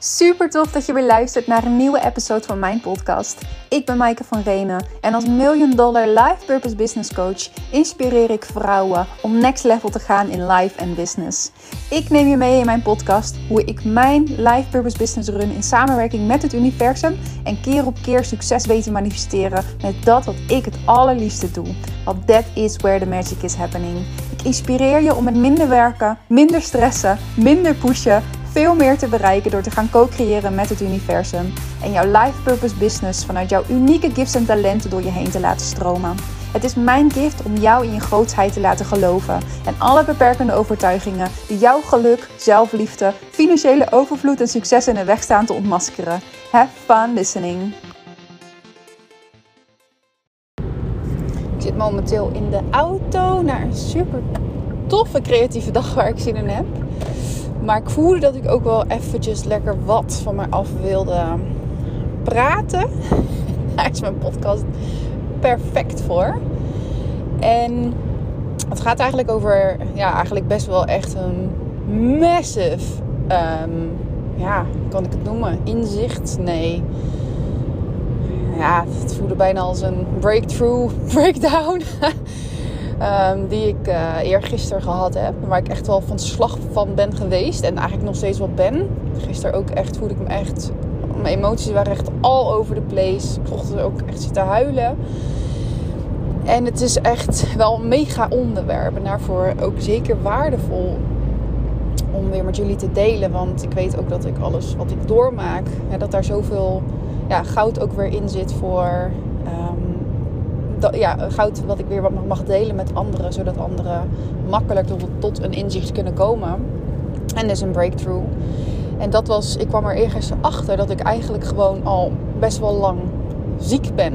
Super tof dat je weer luistert naar een nieuwe episode van mijn podcast. Ik ben Maaike van Renen en als Million Dollar Life Purpose Business Coach inspireer ik vrouwen om next level te gaan in life en business. Ik neem je mee in mijn podcast hoe ik mijn life purpose business run in samenwerking met het universum en keer op keer succes weet te manifesteren met dat wat ik het allerliefste doe. Want that is where the magic is happening. Ik inspireer je om met minder werken, minder stressen, minder pushen veel meer te bereiken door te gaan co-creëren met het universum en jouw life purpose business vanuit jouw unieke gifts en talenten door je heen te laten stromen. Het is mijn gift om jou in je grootsheid te laten geloven en alle beperkende overtuigingen die jouw geluk, zelfliefde, financiële overvloed en succes in de weg staan te ontmaskeren. Have fun listening. Ik zit momenteel in de auto naar een super toffe creatieve dag waar ik zin in heb. Maar ik voelde dat ik ook wel eventjes lekker wat van mij af wilde praten. Daar is mijn podcast perfect voor. En het gaat eigenlijk over, ja, eigenlijk best wel echt een massive, um, ja, kan ik het noemen? Inzicht? Nee. Ja, het voelde bijna als een breakthrough, breakdown. Um, die ik uh, eergisteren gehad heb. Waar ik echt wel van slag van ben geweest. En eigenlijk nog steeds wel ben. Gisteren ook echt voelde ik me echt... Mijn emoties waren echt all over the place. Ik mocht ook echt zitten huilen. En het is echt wel een mega onderwerp. En daarvoor ook zeker waardevol om weer met jullie te delen. Want ik weet ook dat ik alles wat ik doormaak, dat daar zoveel ja, goud ook weer in zit voor ja, goud wat ik weer mag delen met anderen. Zodat anderen makkelijk tot, een inzicht kunnen komen. En dus een breakthrough. En dat was, ik kwam er eergisteren achter dat ik eigenlijk gewoon al best wel lang ziek ben.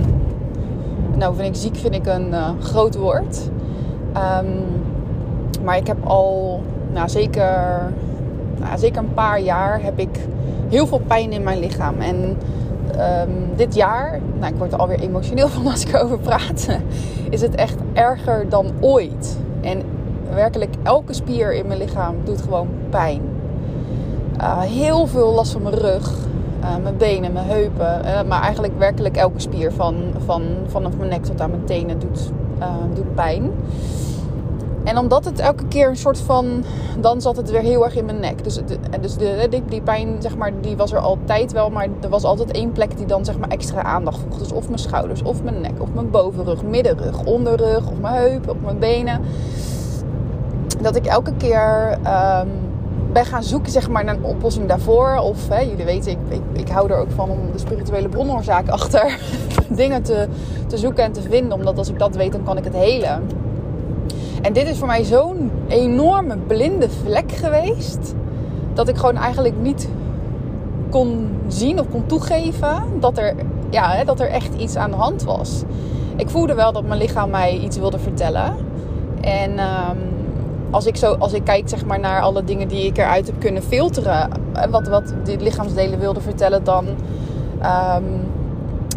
Nou, vind ik ziek vind ik een uh, groot woord. Um, maar ik heb al, nou, zeker, nou, zeker een paar jaar heb ik heel veel pijn in mijn lichaam. En um, dit jaar, nou ik word er alweer emotioneel van als ik erover praat, is het echt erger dan ooit. En werkelijk elke spier in mijn lichaam doet gewoon pijn. Uh, heel veel last van mijn rug, uh, mijn benen, mijn heupen. Uh, maar eigenlijk werkelijk elke spier van, van, vanaf mijn nek tot aan mijn tenen doet, doet pijn. En omdat het elke keer een soort van. Dan zat het weer heel erg in mijn nek. Dus, dus de, die, pijn, zeg maar, die was er altijd wel. Maar er was altijd één plek die dan zeg maar extra aandacht vroeg. Dus of mijn schouders, of mijn nek, of mijn bovenrug, middenrug, onderrug, of mijn heupen, of mijn benen. Dat ik elke keer. Um, ben gaan zoeken zeg maar, naar een oplossing daarvoor. Of hè, jullie weten, ik, ik, ik, hou er ook van om de spirituele bronoorzaak achter dingen te, te zoeken en te vinden. Omdat als ik dat weet, dan kan ik het helen. En dit is voor mij zo'n enorme blinde vlek geweest. Dat ik gewoon eigenlijk niet kon zien of kon toegeven dat er, ja, dat er echt iets aan de hand was. Ik voelde wel dat mijn lichaam mij iets wilde vertellen. En um, als, ik zo, als ik kijk zeg maar, naar alle dingen die ik eruit heb kunnen filteren, eh, wat, wat die lichaamsdelen wilden vertellen, dan um,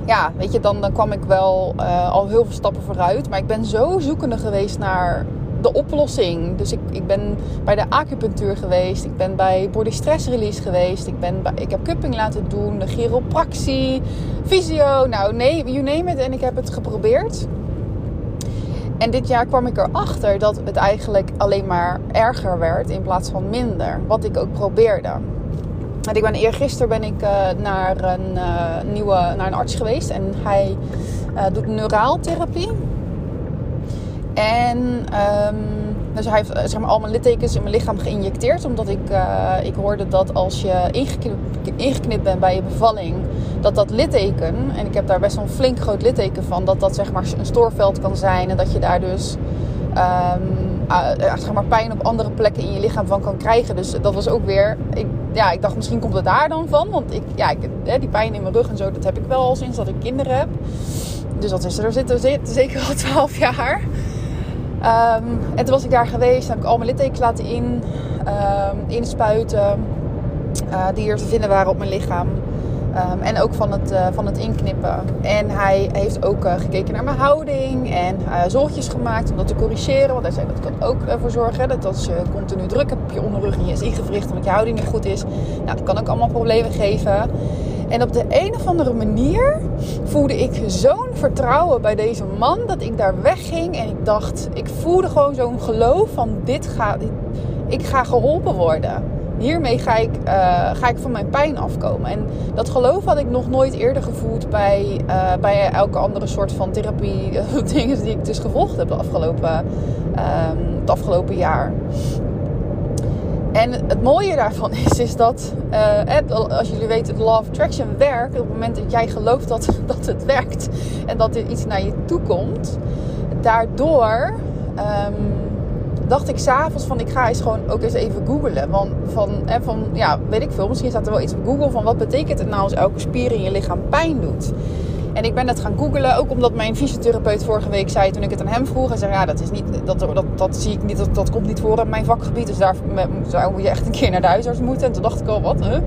ja, weet je, dan, dan kwam ik wel uh, al heel veel stappen vooruit. Maar ik ben zo zoekende geweest naar de oplossing. Dus ik, ik ben bij de acupunctuur geweest. Ik ben bij body stress release geweest. Ik, ben bij, ik heb cupping laten doen. De chiropractie. Fysio. Nou, nee, you name it. En ik heb het geprobeerd. En dit jaar kwam ik erachter dat het eigenlijk alleen maar erger werd in plaats van minder. Wat ik ook probeerde. En ik ben eergisteren ben ik uh, naar, een, uh, nieuwe, naar een arts geweest. En hij uh, doet neuraaltherapie. En um, dus hij heeft zeg maar, al mijn littekens in mijn lichaam geïnjecteerd. Omdat ik, ik hoorde dat als je ingeknipt, bent bij je bevalling, dat dat litteken, en ik heb daar best wel een flink groot litteken van, dat dat zeg maar een stoorveld kan zijn. En dat je daar dus um, zeg maar pijn op andere plekken in je lichaam van kan krijgen. Dus dat was ook weer. Ik, ja, ik dacht misschien komt het daar dan van. Want ik, ja, ik, die pijn in mijn rug en zo, dat heb ik wel al sinds dat ik kinderen heb. Dus dat is er zitten zeker al 12 jaar. Um, en toen was ik daar geweest, heb ik al mijn littekens laten in, um, inspuiten. Uh, die er te vinden waren op mijn lichaam. Ehm, en ook van het, uh, van het inknippen. En hij heeft ook uh, gekeken naar mijn houding en uh, zorgjes gemaakt om dat te corrigeren. Want hij zei dat kan ook ervoor zorgen dat als je continu druk hebt op je onderrug en je is ingewricht omdat je houding niet goed is. Nou, dat kan ook allemaal problemen geven. En op de een of andere manier voelde ik zo'n vertrouwen bij deze man dat ik daar wegging. En ik dacht, ik voelde gewoon zo'n geloof van dit gaat, ik ga geholpen worden. Hiermee ga ik, uh, ga ik van mijn pijn afkomen. En dat geloof had ik nog nooit eerder gevoeld bij, uh, bij elke andere soort van therapie. dingen die ik dus gevolgd heb de afgelopen, um, het afgelopen jaar. En het mooie daarvan is, is dat, uh, als jullie weten, de Law of Attraction werkt. Op het moment dat jij gelooft dat, dat het werkt en dat er iets naar je toe komt. Daardoor um, dacht ik s'avonds van ik ga eens gewoon ook eens even googlen. Van, van, hè, van, ja, weet ik veel, misschien staat er wel iets op Google van wat betekent het nou als elke spier in je lichaam pijn doet. En ik ben dat gaan googlen, ook omdat mijn fysiotherapeut vorige week zei toen ik het aan hem vroeg. Hij zei, ja, dat, is niet, dat, dat, dat zie ik niet, dat, dat komt niet voor in mijn vakgebied. Dus daar zou je echt een keer naar de huisarts moeten. En toen dacht ik al, wat, huh?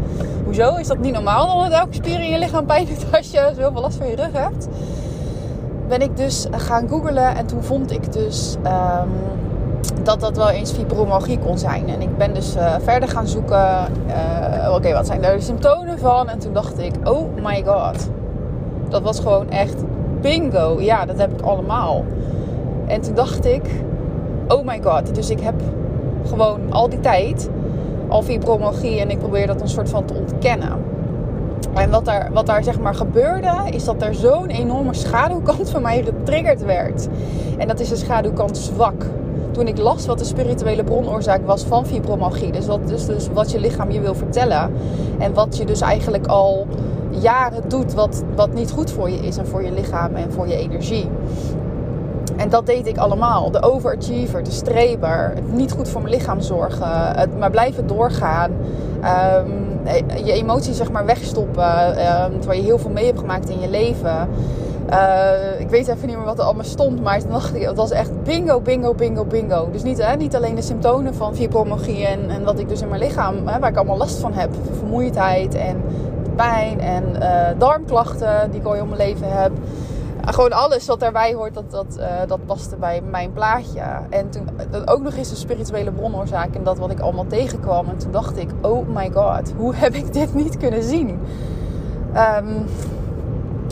hoezo? Is dat niet normaal dat elke spier in je lichaam pijn doet als je zoveel last van je rug hebt? Ben ik dus gaan googlen en toen vond ik dus... Um, dat dat wel eens fibromyalgie kon zijn. En ik ben dus uh, verder gaan zoeken. Uh, Oké, wat zijn daar de symptomen van? En toen dacht ik, oh my god. Dat was gewoon echt bingo. Ja, dat heb ik allemaal. En toen dacht ik, oh my god. Dus ik heb gewoon al die tijd al fibromyalgie. En ik probeer dat een soort van te ontkennen. En wat daar, wat daar zeg maar gebeurde, is dat er zo'n enorme schaduwkant van mij getriggerd werd. En dat is de schaduwkant zwak toen ik las wat de spirituele bronoorzaak was van fibromyalgie. Dus wat, dus, dus wat je lichaam je wil vertellen. En wat je dus eigenlijk al jaren doet wat, wat niet goed voor je is. En voor je lichaam en voor je energie. En dat deed ik allemaal. De overachiever, de streber, het niet goed voor mijn lichaam zorgen, het maar blijven doorgaan. Um, je emoties zeg maar wegstoppen, um, terwijl je heel veel mee hebt gemaakt in je leven. Uh, ik weet even niet meer wat er allemaal stond, maar toen dacht ik, het was echt bingo, bingo, bingo, bingo. Dus niet, hè, niet alleen de symptomen van fibromyalgie en, en wat ik dus in mijn lichaam, hè, waar ik allemaal last van heb. Vermoeidheid en pijn en uh, darmklachten die ik al in mijn leven heb. Uh, gewoon alles wat daarbij hoort, dat, dat, uh, dat paste bij mijn plaatje. En toen ook nog eens de spirituele bronoorzaak en dat wat ik allemaal tegenkwam. En toen dacht ik, oh my god, hoe heb ik dit niet kunnen zien? Um,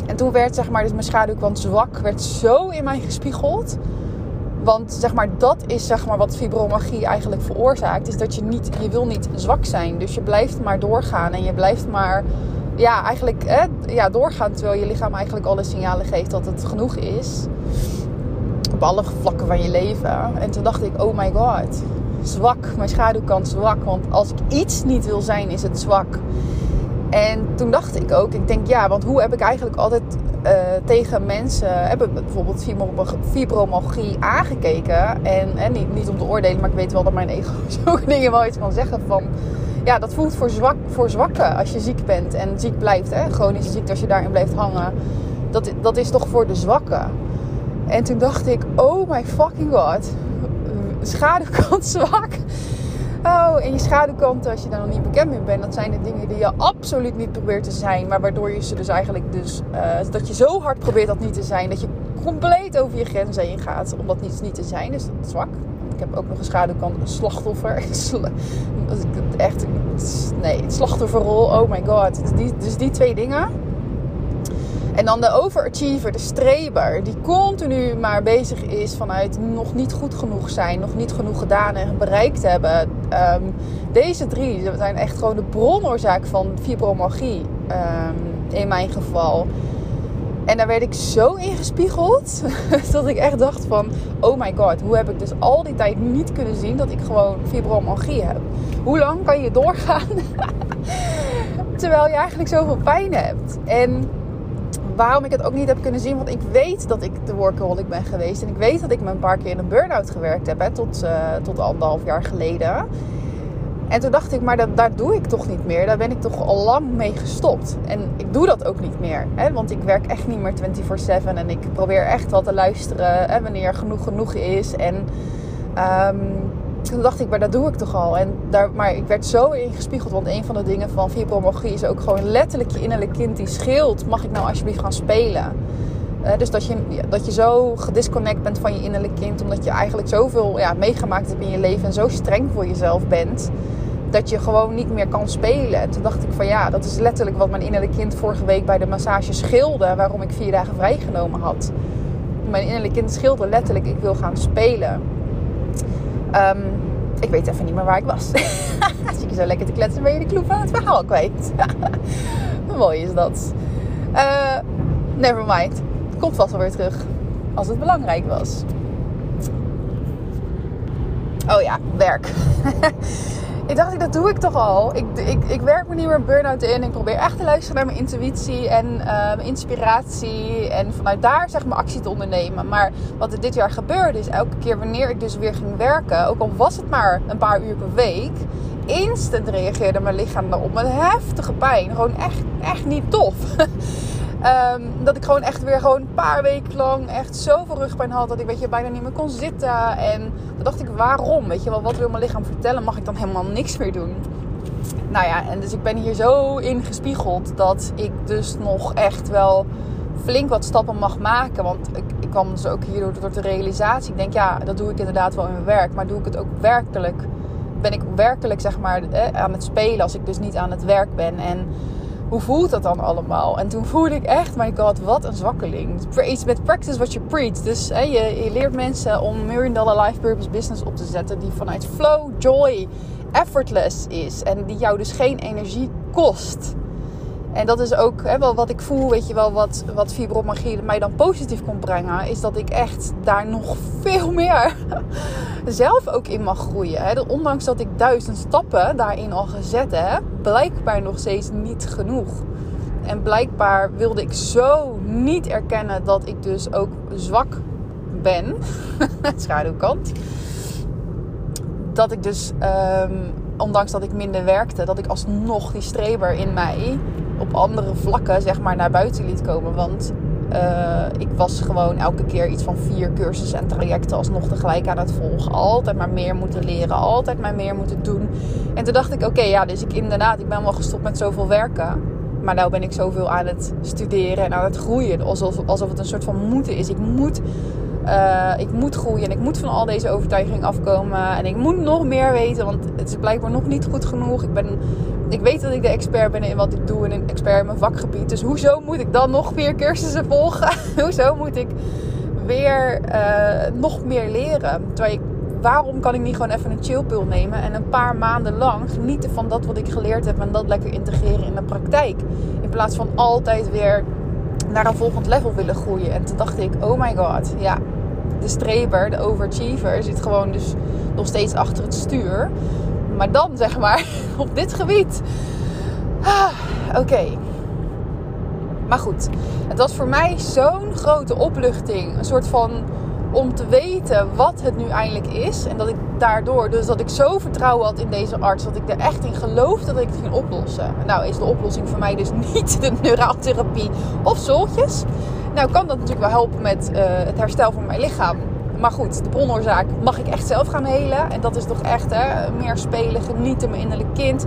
en toen werd zeg maar, dus mijn schaduwkant zwak, werd zo in mij gespiegeld. Want zeg maar, dat is zeg maar, wat fibromagie eigenlijk veroorzaakt. Is dat je niet, je wil niet zwak zijn. Dus je blijft maar doorgaan. En je blijft maar ja, eigenlijk hè, ja, doorgaan. Terwijl je lichaam eigenlijk alle signalen geeft dat het genoeg is. Op alle vlakken van je leven. En toen dacht ik, oh my god. Zwak, mijn schaduwkant zwak. Want als ik iets niet wil zijn, is het zwak. En toen dacht ik ook, ik denk ja, want hoe heb ik eigenlijk altijd uh, tegen mensen, hebben bijvoorbeeld fibromyalgie aangekeken. En, en niet, niet om te oordelen, maar ik weet wel dat mijn ego zulke dingen wel iets kan zeggen van... Ja, dat voelt voor, zwak, voor zwakken als je ziek bent en ziek blijft. Hè? Chronische ziekte als je daarin blijft hangen. Dat, dat is toch voor de zwakken. En toen dacht ik, oh my fucking god. Schaduwkant zwak. Oh, en je schaduwkanten, als je daar nog niet bekend mee bent, dat zijn de dingen die je absoluut niet probeert te zijn. Maar waardoor je ze dus eigenlijk dus, uh, dat je zo hard probeert dat niet te zijn, dat je compleet over je grenzen heen gaat om dat niet, niet te zijn. Dus is zwak. Ik heb ook nog een schaduwkant, een slachtoffer. Echt, nee, slachtofferrol, oh my god. Dus die twee dingen en dan de overachiever, de streber, die continu maar bezig is vanuit nog niet goed genoeg zijn, nog niet genoeg gedaan en bereikt hebben. Um, deze drie zijn echt gewoon de bronoorzaak van fibromyalgie um, in mijn geval. En daar werd ik zo ingespiegeld dat ik echt dacht van, oh my god, hoe heb ik dus al die tijd niet kunnen zien dat ik gewoon fibromyalgie heb? Hoe lang kan je doorgaan terwijl je eigenlijk zoveel pijn hebt? En waarom ik het ook niet heb kunnen zien. Want ik weet dat ik de workaholic ben geweest. En ik weet dat ik me een paar keer in een burn-out gewerkt heb. Tot, uh, tot anderhalf jaar geleden. En toen dacht ik, maar dat, daar doe ik toch niet meer. Daar ben ik toch al lang mee gestopt. En ik doe dat ook niet meer. Hè, want ik werk echt niet meer 24-7. En ik probeer echt wel te luisteren hè, wanneer genoeg genoeg is. En um, toen dacht ik, maar dat doe ik toch al. En daar, maar ik werd zo ingespiegeld. Want een van de dingen van fibromyalgie is ook gewoon letterlijk je innerlijk kind die scheelt. Mag ik nou alsjeblieft gaan spelen? Dus dat je, dat je zo gedisconnect bent van je innerlijk kind. Omdat je eigenlijk zoveel ja, meegemaakt hebt in je leven. En zo streng voor jezelf bent. Dat je gewoon niet meer kan spelen. En toen dacht ik van ja, dat is letterlijk wat mijn innerlijk kind vorige week bij de massage schilde. Waarom ik vier dagen vrijgenomen had. Mijn innerlijk kind schilde letterlijk, ik wil gaan spelen. Um, ik weet even niet meer waar ik was. Zie je zo lekker te kletsen, ben je de kloe van het verhaal kwijt. Mooi is dat? Uh, never mind. Komt vast wel weer terug. Als het belangrijk was. Oh ja, werk. ik dacht, dat doe ik toch al. Ik, ik, ik werk me niet meer burn-out in. Ik probeer echt te luisteren naar mijn intuïtie en uh, mijn inspiratie. En vanuit daar zeg maar actie te ondernemen. Maar wat er dit jaar gebeurde is elke keer wanneer ik dus weer ging werken. Ook al was het maar een paar uur per week. Instant reageerde mijn lichaam daarop met heftige pijn. Gewoon echt, echt niet tof. Um, dat ik gewoon echt weer gewoon een paar weken lang echt zoveel rugpijn had dat ik weet je, bijna niet meer kon zitten. En toen dacht ik, waarom? Weet je wel, wat wil mijn lichaam vertellen? Mag ik dan helemaal niks meer doen? Nou ja, en dus ik ben hier zo in gespiegeld dat ik dus nog echt wel flink wat stappen mag maken. Want ik, ik kwam dus ook hierdoor door de realisatie. Ik denk, ja, dat doe ik inderdaad wel in mijn werk. Maar doe ik het ook werkelijk? Ben ik werkelijk zeg maar eh, aan het spelen als ik dus niet aan het werk ben? En hoe voelt dat dan allemaal? En toen voelde ik echt, my god, wat een zwakkeling. Met practice what you preach. Dus hè, je, je leert mensen om Million Dollar Life Purpose Business op te zetten die vanuit flow, joy, effortless is. En die jou dus geen energie kost. En dat is ook hè, wel wat ik voel, weet je wel, wat, wat mij dan positief kon brengen. Is dat ik echt daar nog veel meer zelf ook in mag groeien. Hè. Ondanks dat ik duizend stappen daarin al gezet heb, blijkbaar nog steeds niet genoeg. En blijkbaar wilde ik zo niet erkennen dat ik dus ook zwak ben. Schaduwkant. Dat ik dus, um, ondanks dat ik minder werkte, dat ik alsnog die streber in mij op andere vlakken zeg maar naar buiten liet komen. Want uh, ik was gewoon elke keer iets van vier cursussen en trajecten alsnog tegelijk aan het volgen. Altijd maar meer moeten leren, altijd maar meer moeten doen. En toen dacht ik, oké, ja, dus ik inderdaad, ik ben wel gestopt met zoveel werken. Maar nou ben ik zoveel aan het studeren en aan het groeien. Alsof, alsof het een soort van moeten is. Ik moet uh, ik moet groeien en ik moet van al deze overtuigingen afkomen. En ik moet nog meer weten, want het is blijkbaar nog niet goed genoeg. Ik, ben, ik weet dat ik de expert ben in wat ik doe en een expert in mijn vakgebied. Dus hoezo moet ik dan nog meer cursussen volgen? hoezo moet ik weer uh, nog meer leren? Terwijl ik, waarom kan ik niet gewoon even een chillpul nemen en een paar maanden lang genieten van dat wat ik geleerd heb en dat lekker integreren in de praktijk? In plaats van altijd weer naar een volgend level willen groeien. En toen dacht ik, oh my god, ja, de streber, de overachiever, zit gewoon dus nog steeds achter het stuur. Maar dan zeg maar op dit gebied. Ah, Oké. Maar goed, het was voor mij zo'n grote opluchting. Een soort van om te weten wat het nu eindelijk is. En dat ik daardoor, dus dat ik zo vertrouwen had in deze arts, dat ik er echt in geloofde dat ik het ging oplossen. Nou is de oplossing voor mij dus niet de neuraaltherapie of zoltjes. Nou kan dat natuurlijk wel helpen met uh, het herstel van mijn lichaam. Maar goed, de bronoorzaak mag ik echt zelf gaan helen. En dat is toch echt hè, meer spelen, genieten, mijn innerlijk kind.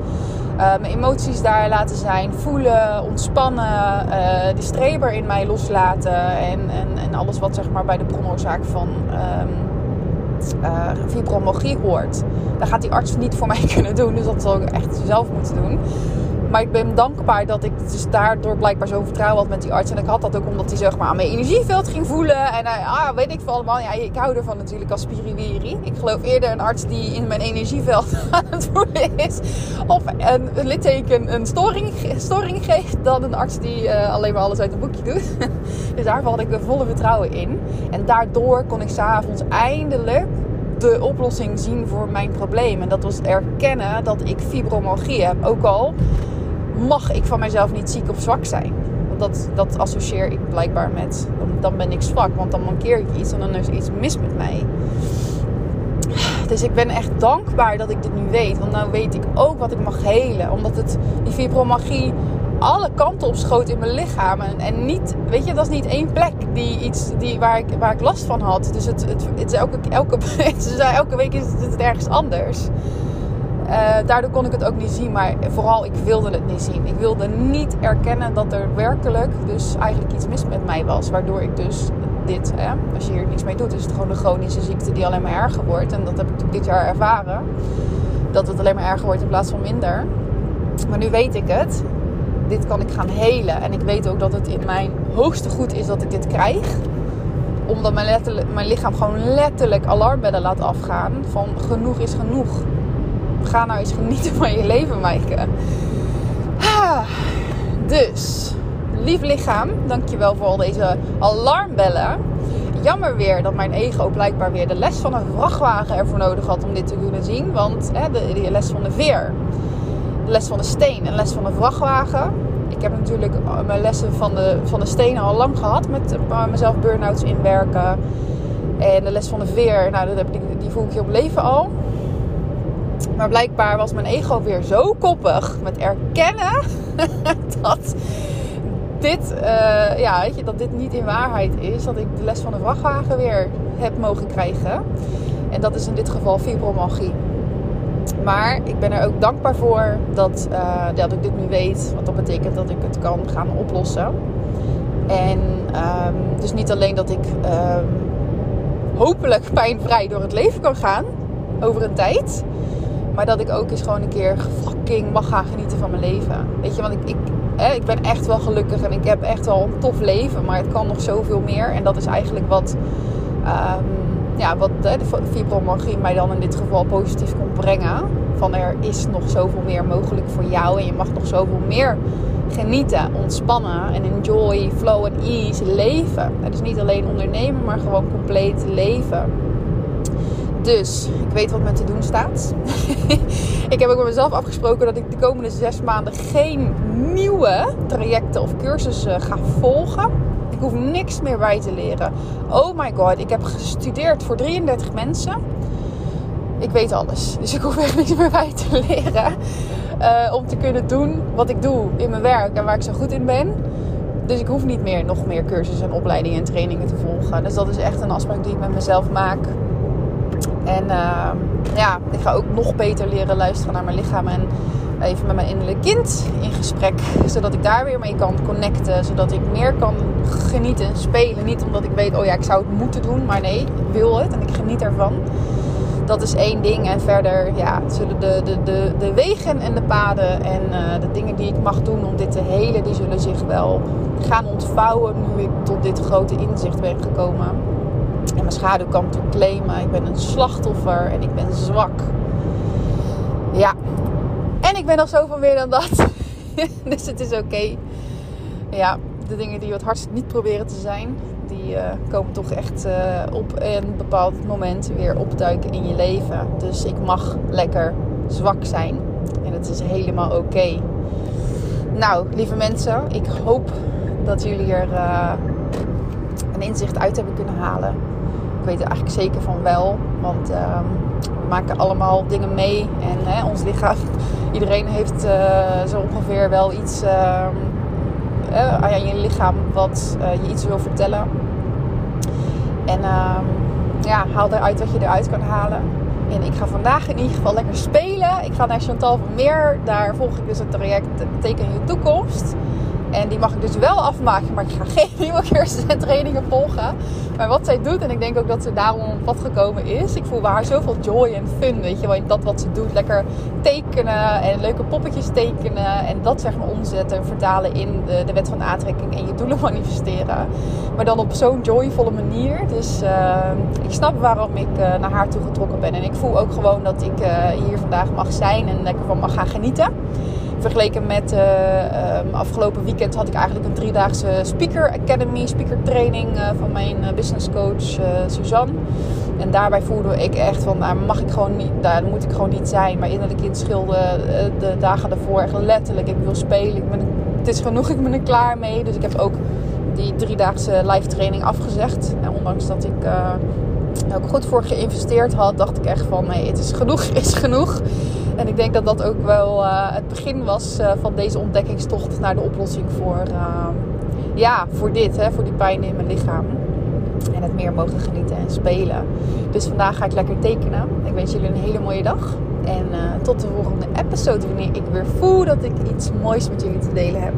Uh, mijn emoties daar laten zijn, voelen, ontspannen, uh, die streber in mij loslaten en, en, en, alles wat zeg maar bij de bronoorzaak van um, fibromyalgie hoort. Daar gaat die arts niet voor mij kunnen doen, dus dat zal ik echt zelf moeten doen. Maar ik ben dankbaar dat ik dus daardoor blijkbaar zo'n vertrouwen had met die arts. En ik had dat ook omdat hij zeg maar aan mijn energieveld ging voelen. En ah, weet ik veel allemaal. Ja, ik hou ervan natuurlijk als spiriwiri. Ik geloof eerder een arts die in mijn energieveld aan het voelen is. Of een, litteken een storing, storing geeft. Dan een arts die uh, alleen maar alles uit een boekje doet. dus daar had ik er volle vertrouwen in. En daardoor kon ik s'avonds eindelijk de oplossing zien voor mijn probleem. En dat was erkennen dat ik fibromyalgie heb. Ook al mag ik van mezelf niet ziek of zwak zijn. Want dat, dat associeer ik blijkbaar met, dan, ben ik zwak, want dan mankeer ik iets en dan is iets mis met mij. Dus ik ben echt dankbaar dat ik dit nu weet. Want nu weet ik ook wat ik mag helen. Omdat het, die fibromyalgie alle kanten op schoot in mijn lichaam. En, en, niet, weet je, dat is niet één plek die iets, die, waar, ik, waar ik last van had. Dus het, het, is elke, elke, elke week is het ergens anders. Uh, daardoor kon ik het ook niet zien, maar vooral ik wilde het niet zien. Ik wilde niet erkennen dat er werkelijk dus eigenlijk iets mis met mij was. Waardoor ik dus dit, hè, als je hier niets mee doet, is het gewoon een chronische ziekte die alleen maar erger wordt. En dat heb ik dit jaar ervaren. Dat het alleen maar erger wordt in plaats van minder. Maar nu weet ik het. Dit kan ik gaan helen. En ik weet ook dat het in mijn hoogste goed is dat ik dit krijg. Omdat mijn, mijn lichaam gewoon letterlijk alarmbellen laat afgaan. Van genoeg is genoeg. Ga nou eens genieten van je leven, Maaike. Dus, lief lichaam, dankjewel voor al deze alarmbellen. Jammer weer dat mijn ego blijkbaar weer de les van een vrachtwagen ervoor nodig had om dit te kunnen zien. Want hè, de, de les van de veer, de les van de steen en de les van de vrachtwagen. Ik heb natuurlijk mijn lessen van de, van de stenen al lang gehad met mezelf burn-outs inwerken. En de les van de veer, nou, dat heb ik, die voel ik je op leven al. Maar blijkbaar was mijn ego weer zo koppig met erkennen dat dit, uh, ja, weet je, dat dit niet in waarheid is. Dat ik de les van de vrachtwagen weer heb mogen krijgen. En dat is in dit geval fibromagie. Maar ik ben er ook dankbaar voor dat, uh, dat ik dit nu weet. Want dat betekent dat ik het kan gaan oplossen. En um, dus niet alleen dat ik um, hopelijk pijnvrij door het leven kan gaan over een tijd. Maar dat ik ook eens gewoon een keer fucking mag gaan genieten van mijn leven. Weet je, want ik, ik, ik ben echt wel gelukkig en ik heb echt wel een tof leven. Maar het kan nog zoveel meer. En dat is eigenlijk wat, um, ja, wat hè, de fibromyalgie mij dan in dit geval positief kon brengen. Van er is nog zoveel meer mogelijk voor jou. En je mag nog zoveel meer genieten, ontspannen en enjoy, flow en ease leven. Is niet alleen ondernemen, maar gewoon compleet leven. Dus ik weet wat me te doen staat. ik heb ook met mezelf afgesproken dat ik de komende zes maanden geen nieuwe trajecten of cursussen ga volgen. Ik hoef niks meer bij te leren. Oh my god, ik heb gestudeerd voor 33 mensen. Ik weet alles. Dus ik hoef echt niks meer bij te leren. Uh, om te kunnen doen wat ik doe in mijn werk en waar ik zo goed in ben. Dus ik hoef niet meer nog meer cursussen en opleidingen en trainingen te volgen. Dus dat is echt een afspraak die ik met mezelf maak. En uh, ja, ik ga ook nog beter leren luisteren naar mijn lichaam en even met mijn innerlijke kind in gesprek. Zodat ik daar weer mee kan connecten. Zodat ik meer kan genieten, spelen. Niet omdat ik weet, oh ja, ik zou het moeten doen. Maar nee, ik wil het en ik geniet ervan. Dat is één ding. En verder ja, zullen de, de, de, de wegen en de paden en uh, de dingen die ik mag doen om dit te helen, die zullen zich wel gaan ontvouwen nu ik tot dit grote inzicht ben gekomen. En mijn schaduwkant te claimen. Ik ben een slachtoffer en ik ben zwak. Ja. En ik ben nog zoveel meer dan dat. dus het is oké. Ja, de dingen die we het hardst niet proberen te zijn, die uh, komen toch echt uh, op een bepaald moment weer opduiken in je leven. Dus ik mag lekker zwak zijn. En het is helemaal oké. Nou, lieve mensen, ik hoop dat jullie er uh, een inzicht uit hebben kunnen halen. Ik weet er eigenlijk zeker van wel. Want ehm, we maken allemaal dingen mee. En hè, ons lichaam, iedereen heeft uh, zo ongeveer wel iets uh, aan je lichaam wat uh, je iets wil vertellen. En ehm, ja, haal eruit wat je eruit kan halen. En ik ga vandaag in ieder geval lekker spelen. Ik ga naar Chantal van Meer. Daar volg ik dus het traject Teken je toekomst. En die mag ik dus wel afmaken, maar ik ga geen nieuwe cursussen en trainingen volgen. Maar wat zij doet, en ik denk ook dat ze daarom op pad gekomen is. Ik voel bij haar zoveel joy en fun, weet je wel, dat wat ze doet. Lekker tekenen en leuke poppetjes tekenen. En dat zeg maar omzetten en vertalen in de, wet van aantrekking en je doelen manifesteren. Maar dan op zo'n joyvolle manier. Dus uh, ik snap waarom ik uh, naar haar toe getrokken ben. En ik voel ook gewoon dat ik uh, hier vandaag mag zijn en lekker van mag gaan genieten. Vergeleken met uh, afgelopen weekend had ik eigenlijk een driedaagse Speaker Academy, speaker training uh, van mijn uh, business coach Suzanne. En daarbij voelde ik echt van, daar mag ik gewoon niet, daar moet ik gewoon niet zijn. Maar innerlijk kind schilde de dagen daarvoor echt letterlijk. Ik wil spelen, ik ben, het is genoeg, ik ben er klaar mee. Dus ik heb ook die driedaagse live training afgezegd. En ondanks dat ik ook goed voor geïnvesteerd had, dacht ik echt van, nee, het is genoeg, is genoeg. En ik denk dat dat ook wel het begin was van deze ontdekkingstocht naar de oplossing voor, ja, voor dit, hè, voor die pijn in mijn lichaam. En het meer mogen genieten en spelen. Dus vandaag ga ik lekker tekenen. Ik wens jullie een hele mooie dag. En tot de volgende episode wanneer ik weer voel dat ik iets moois met jullie te delen heb.